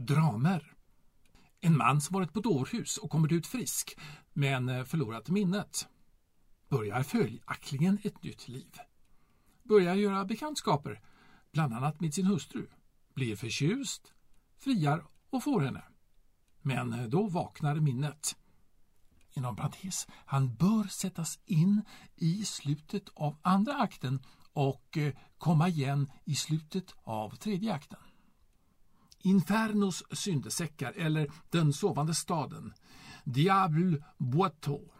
Dramer. En man som varit på dårhus och kommit ut frisk, men eh, förlorat minnet. Börjar följaktligen ett nytt liv. Börjar göra bekantskaper, bland annat med sin hustru. Blir förtjust, friar och får henne. Men eh, då vaknar minnet. Inom parentes, han bör sättas in i slutet av andra akten och eh, komma igen i slutet av tredje akten. Infernos syndesäckar eller Den sovande staden. Diable Boiteau.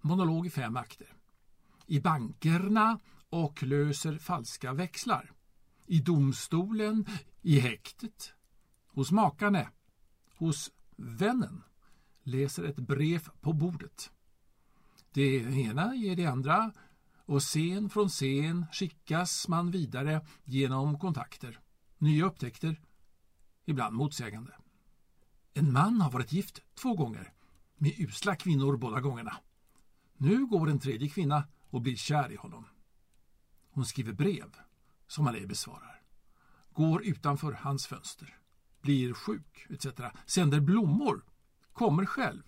Monolog i fem akter. I bankerna och löser falska växlar. I domstolen, i häktet, hos makarna, hos vännen, läser ett brev på bordet. Det ena ger det andra och scen från scen skickas man vidare genom kontakter, nya upptäckter, ibland motsägande. En man har varit gift två gånger, med usla kvinnor båda gångerna. Nu går en tredje kvinna och blir kär i honom. Hon skriver brev, som han ej besvarar. Går utanför hans fönster. Blir sjuk, etc. Sänder blommor. Kommer själv.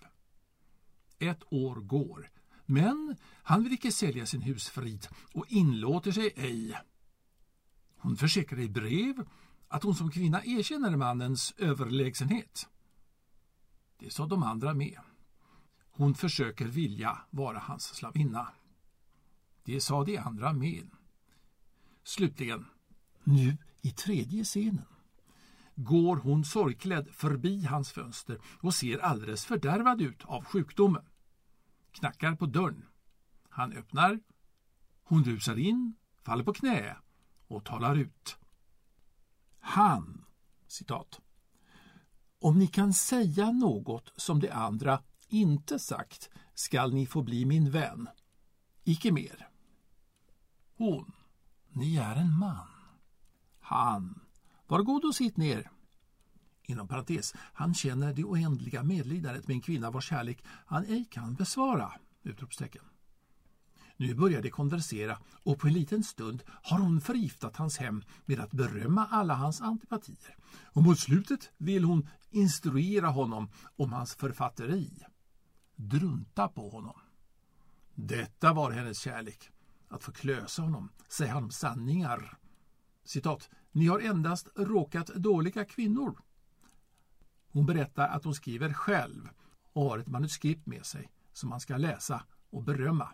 Ett år går. Men han vill icke sälja sin husfrid och inlåter sig ej. Hon försäkrar i brev att hon som kvinna erkänner mannens överlägsenhet. Det sa de andra med. Hon försöker vilja vara hans slavinna. Det sa de andra med. Slutligen, nu i tredje scenen, går hon sorgklädd förbi hans fönster och ser alldeles fördärvad ut av sjukdomen. Knackar på dörren. Han öppnar. Hon rusar in, faller på knä och talar ut. Han, citat. Om ni kan säga något som de andra inte sagt skall ni få bli min vän. Icke mer. Hon. Ni är en man. Han. Var god och sitt ner. Inom parentes, han känner det oändliga medlidandet med en kvinna vars kärlek han ej kan besvara! Utropstecken. Nu börjar de konversera och på en liten stund har hon förgiftat hans hem med att berömma alla hans antipatier. Och mot slutet vill hon instruera honom om hans författeri. Drunta på honom. Detta var hennes kärlek. Att få klösa honom, säga honom sanningar. Citat. Ni har endast råkat dåliga kvinnor. Hon berättar att hon skriver själv och har ett manuskript med sig som man ska läsa och berömma.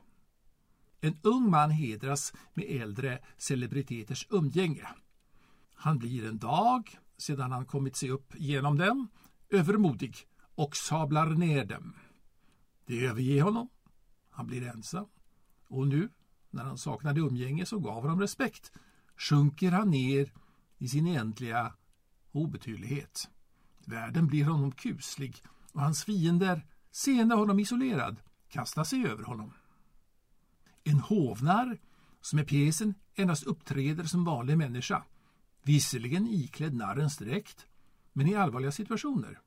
En ung man hedras med äldre celebriteters umgänge. Han blir en dag, sedan han kommit sig upp genom dem, övermodig och sablar ner dem. De överger honom. Han blir ensam. Och nu, när han saknade umgänge som gav honom respekt, sjunker han ner i sin egentliga obetydlighet. Världen blir honom kuslig och hans fiender, seende honom isolerad, kastar sig över honom. En hovnar, som i pjäsen endast uppträder som vanlig människa, visserligen iklädd narrens dräkt, men i allvarliga situationer.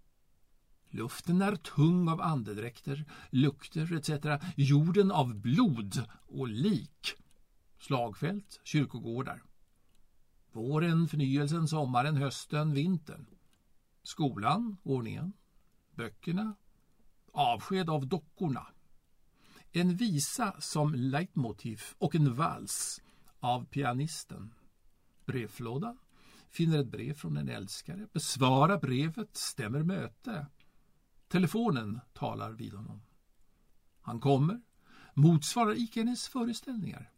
Luften är tung av andedräkter, lukter etc. Jorden av blod och lik. Slagfält, kyrkogårdar. Våren, förnyelsen, sommaren, hösten, vintern. Skolan, ordningen. Böckerna. Avsked av dockorna. En visa som leitmotiv och en vals av pianisten. Brevlådan. Finner ett brev från en älskare. Besvarar brevet. Stämmer möte. Telefonen talar vid honom. Han kommer. Motsvarar icke hennes föreställningar.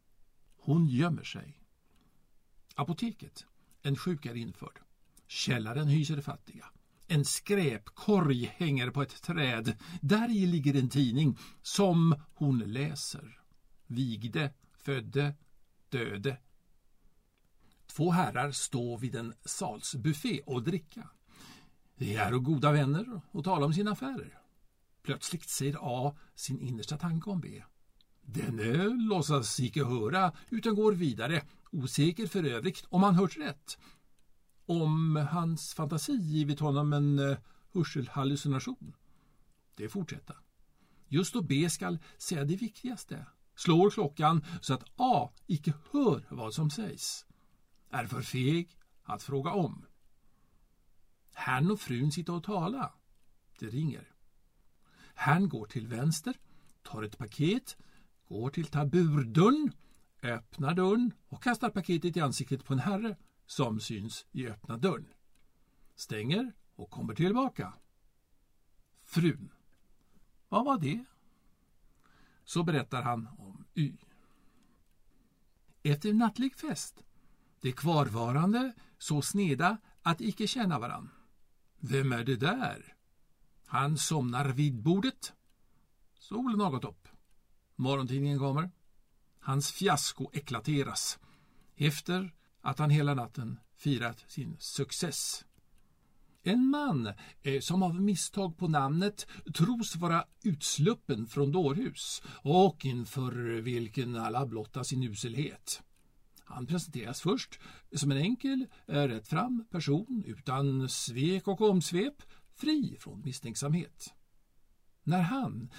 Hon gömmer sig. Apoteket. En sjuk är införd. Källaren hyser fattiga. En skräpkorg hänger på ett träd. Där i ligger en tidning som hon läser. Vigde, födde, döde. Två herrar står vid en salsbuffé och dricka. De är goda vänner och talar om sina affärer. Plötsligt säger A sin innersta tanke om B. Denne låtsas icke höra utan går vidare, osäker för övrigt om han hört rätt. Om hans fantasi givit honom en eh, hörselhallucination. Det fortsätter. Just då B skall säga det viktigaste slår klockan så att A icke hör vad som sägs. Är för feg att fråga om. Herrn och frun sitter och talar. Det ringer. Herrn går till vänster, tar ett paket, går till taburdörren, öppnar dörren och kastar paketet i ansiktet på en herre som syns i öppna dörren. Stänger och kommer tillbaka. Frun. Vad var det? Så berättar han om Y. Efter nattlig fest. De kvarvarande så sneda att icke känna varann. Vem är det där? Han somnar vid bordet. Solen har gått upp. Morgontidningen kommer. Hans fiasko eklateras efter att han hela natten firat sin success. En man eh, som av misstag på namnet tros vara utsluppen från dårhus och inför vilken alla blottar sin uselhet. Han presenteras först som en enkel, eh, rättfram person utan svek och omsvep, fri från misstänksamhet. När han,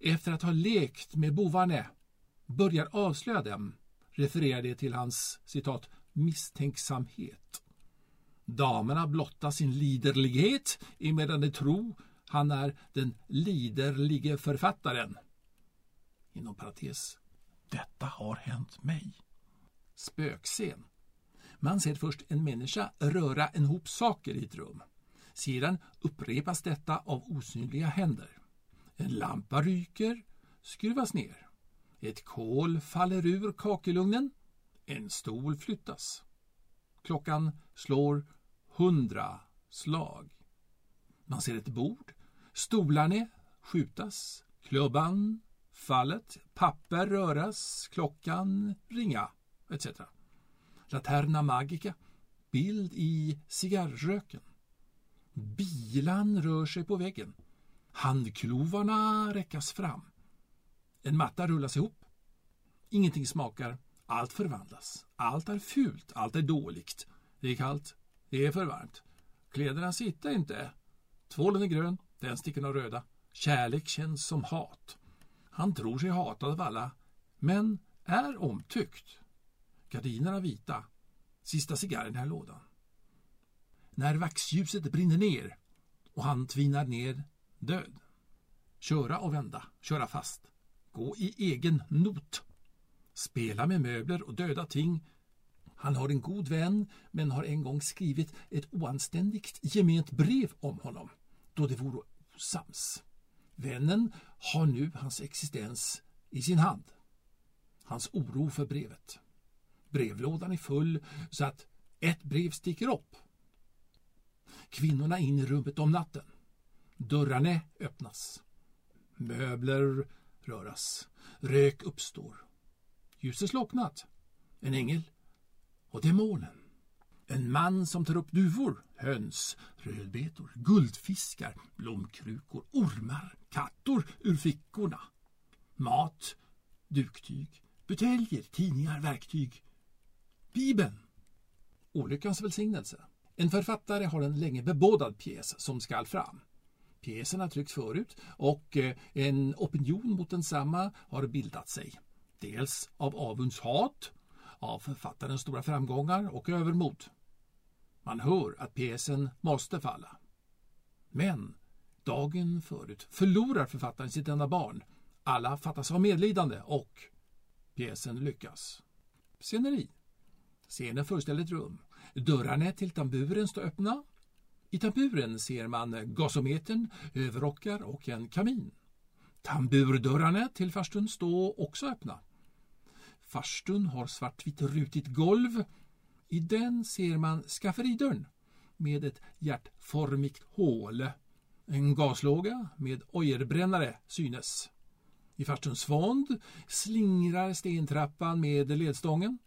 efter att ha lekt med bovarna, börjar avslöja dem refererar det till hans citat misstänksamhet. Damerna blottar sin liderlighet emedan de tror han är den liderlige författaren. Inom parentes. Detta har hänt mig. Spökscen. Man ser först en människa röra en hop saker i ett rum. Sedan upprepas detta av osynliga händer. En lampa ryker, skruvas ner. Ett kol faller ur kakelugnen. En stol flyttas. Klockan slår hundra slag. Man ser ett bord. Stolarna skjutas. Klubban fallet. Papper röras. Klockan ringa etc. Laterna magica. Bild i cigarröken. Bilan rör sig på väggen. Handklovarna räckas fram. En matta rullas ihop. Ingenting smakar. Allt förvandlas. Allt är fult. Allt är dåligt. Det är kallt. Det är för varmt. Kläderna sitter inte. Tvålen är grön. Tändstickorna röda. Kärlek känns som hat. Han tror sig hatad av alla, men är omtyckt. Gardinerna vita. Sista cigarren i här lådan. När vaxljuset brinner ner och han tvinar ner död. Köra och vända, köra fast. Gå i egen not. Spela med möbler och döda ting. Han har en god vän, men har en gång skrivit ett oanständigt gement brev om honom, då det vore osams. Vännen har nu hans existens i sin hand. Hans oro för brevet. Brevlådan är full så att ett brev sticker upp. Kvinnorna in i rummet om natten. Dörrarna öppnas. Möbler röras. Rök uppstår. Ljuset slocknat. En ängel och demonen. En man som tar upp duvor, höns, rödbetor, guldfiskar, blomkrukor, ormar, kattor ur fickorna. Mat, duktyg, buteljer, tidningar, verktyg. Bibeln. Olyckans välsignelse. En författare har en länge bebådad pjäs som skall fram. Pjäsen har tryckts förut och eh, en opinion mot densamma har bildat sig. Dels av avundshat, av författarens stora framgångar och övermod. Man hör att pjäsen måste falla. Men dagen förut förlorar författaren sitt enda barn. Alla fattas av medlidande och pjäsen lyckas. Sceneri. Scenen föreställer ett rum. Dörrarna till tamburen står öppna i tamburen ser man gasometern, överrockar och en kamin. Tamburdörrarna till farstun står också öppna. Farstun har svartvitt rutigt golv. I den ser man skafferidörren med ett hjärtformigt hål. En gaslåga med ojerbrännare synes. I farstuns fond slingrar stentrappan med ledstången.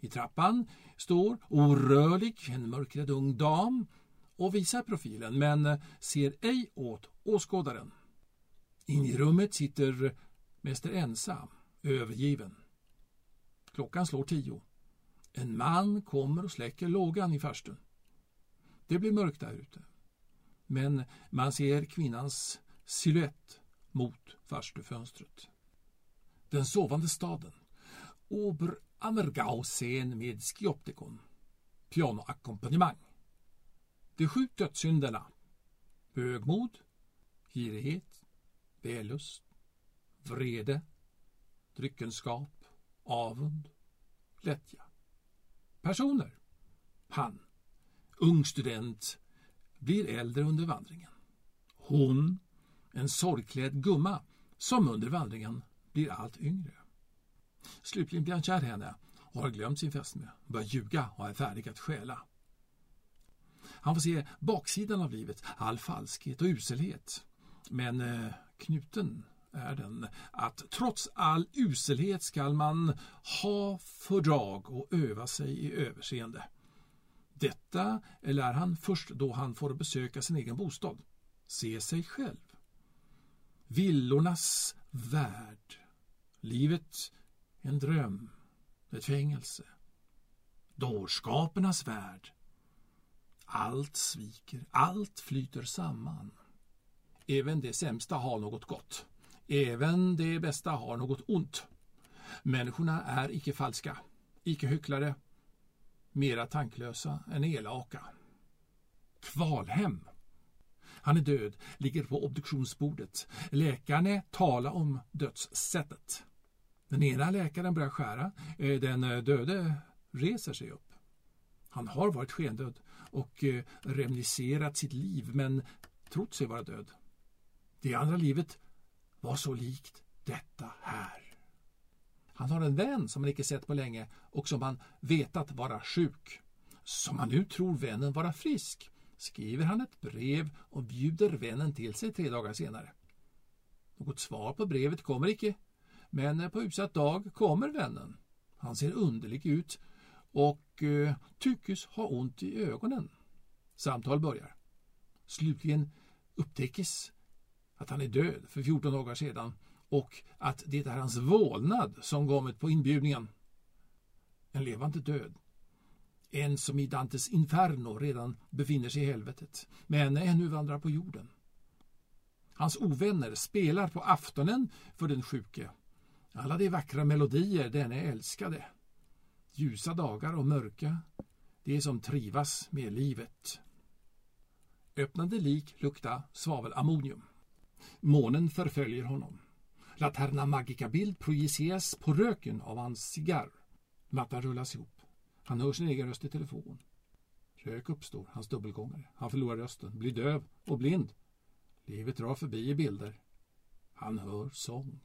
I trappan står orörlig en mörkrädd ung dam och visar profilen men ser ej åt åskådaren. In i rummet sitter mäster ensam, övergiven. Klockan slår tio. En man kommer och släcker lågan i farstun. Det blir mörkt där ute. Men man ser kvinnans siluett mot farstufönstret. Den sovande staden. Ober Ammergau-scen med skioptikon. Pianoackompanjemang. de sju dödssynderna. Högmod, girighet, vällust, vrede, dryckenskap, avund, lättja. Personer. Han, ung student, blir äldre under vandringen. Hon, en sorgklädd gumma, som under vandringen blir allt yngre. Slutligen blir han kär i henne och har glömt sin fästmö, börjar ljuga och är färdig att stjäla. Han får se baksidan av livet, all falskhet och uselhet. Men eh, knuten är den att trots all uselhet skall man ha fördrag och öva sig i överseende. Detta lär han först då han får besöka sin egen bostad, se sig själv. Villornas värld. Livet en dröm, ett fängelse. Dårskapernas värld. Allt sviker, allt flyter samman. Även det sämsta har något gott. Även det bästa har något ont. Människorna är icke falska, icke hycklare, mera tanklösa än elaka. Kvalhem. Han är död, ligger på obduktionsbordet. Läkarna talar om dödssättet. Den ena läkaren börjar skära, eh, den eh, döde reser sig upp. Han har varit skendöd och eh, remniserat sitt liv men trott sig vara död. Det andra livet var så likt detta här. Han har en vän som han icke sett på länge och som han vetat vara sjuk. Som han nu tror vännen vara frisk skriver han ett brev och bjuder vännen till sig tre dagar senare. Något svar på brevet kommer icke, men på utsatt dag kommer vännen. Han ser underlig ut och eh, tyckes ha ont i ögonen. Samtal börjar. Slutligen upptäckes att han är död för 14 dagar sedan och att det är hans vålnad som kommit på inbjudningen. En levande död. En som i Dantes Inferno redan befinner sig i helvetet, men ännu vandrar på jorden. Hans ovänner spelar på aftonen för den sjuke. Alla de vackra melodier denne älskade. Ljusa dagar och mörka, det som trivas med livet. Öppnande lik lukta svavelammonium. Månen förföljer honom. Laterna Magica-bild projiceras på röken av hans cigarr. Mattan rullas ihop. Han hör sin egen röst i telefon. Rök uppstår, hans dubbelgångare. Han förlorar rösten, blir döv och blind. Livet drar förbi i bilder. Han hör sång.